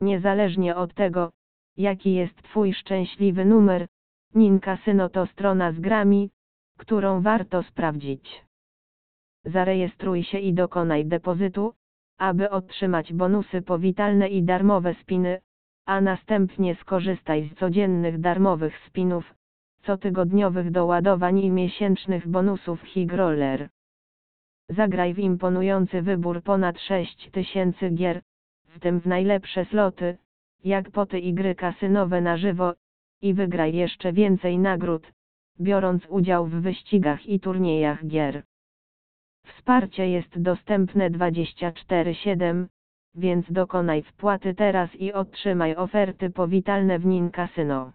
Niezależnie od tego, jaki jest Twój szczęśliwy numer, Nin Casino to strona z grami, którą warto sprawdzić. Zarejestruj się i dokonaj depozytu, aby otrzymać bonusy powitalne i darmowe spiny, a następnie skorzystaj z codziennych darmowych spinów, cotygodniowych doładowań i miesięcznych bonusów Higroller. Zagraj w imponujący wybór ponad 6000 gier, w tym w najlepsze sloty, jak poty i gry kasynowe na żywo, i wygraj jeszcze więcej nagród, biorąc udział w wyścigach i turniejach gier. Wsparcie jest dostępne 24/7, więc dokonaj wpłaty teraz i otrzymaj oferty powitalne w Nin Casino.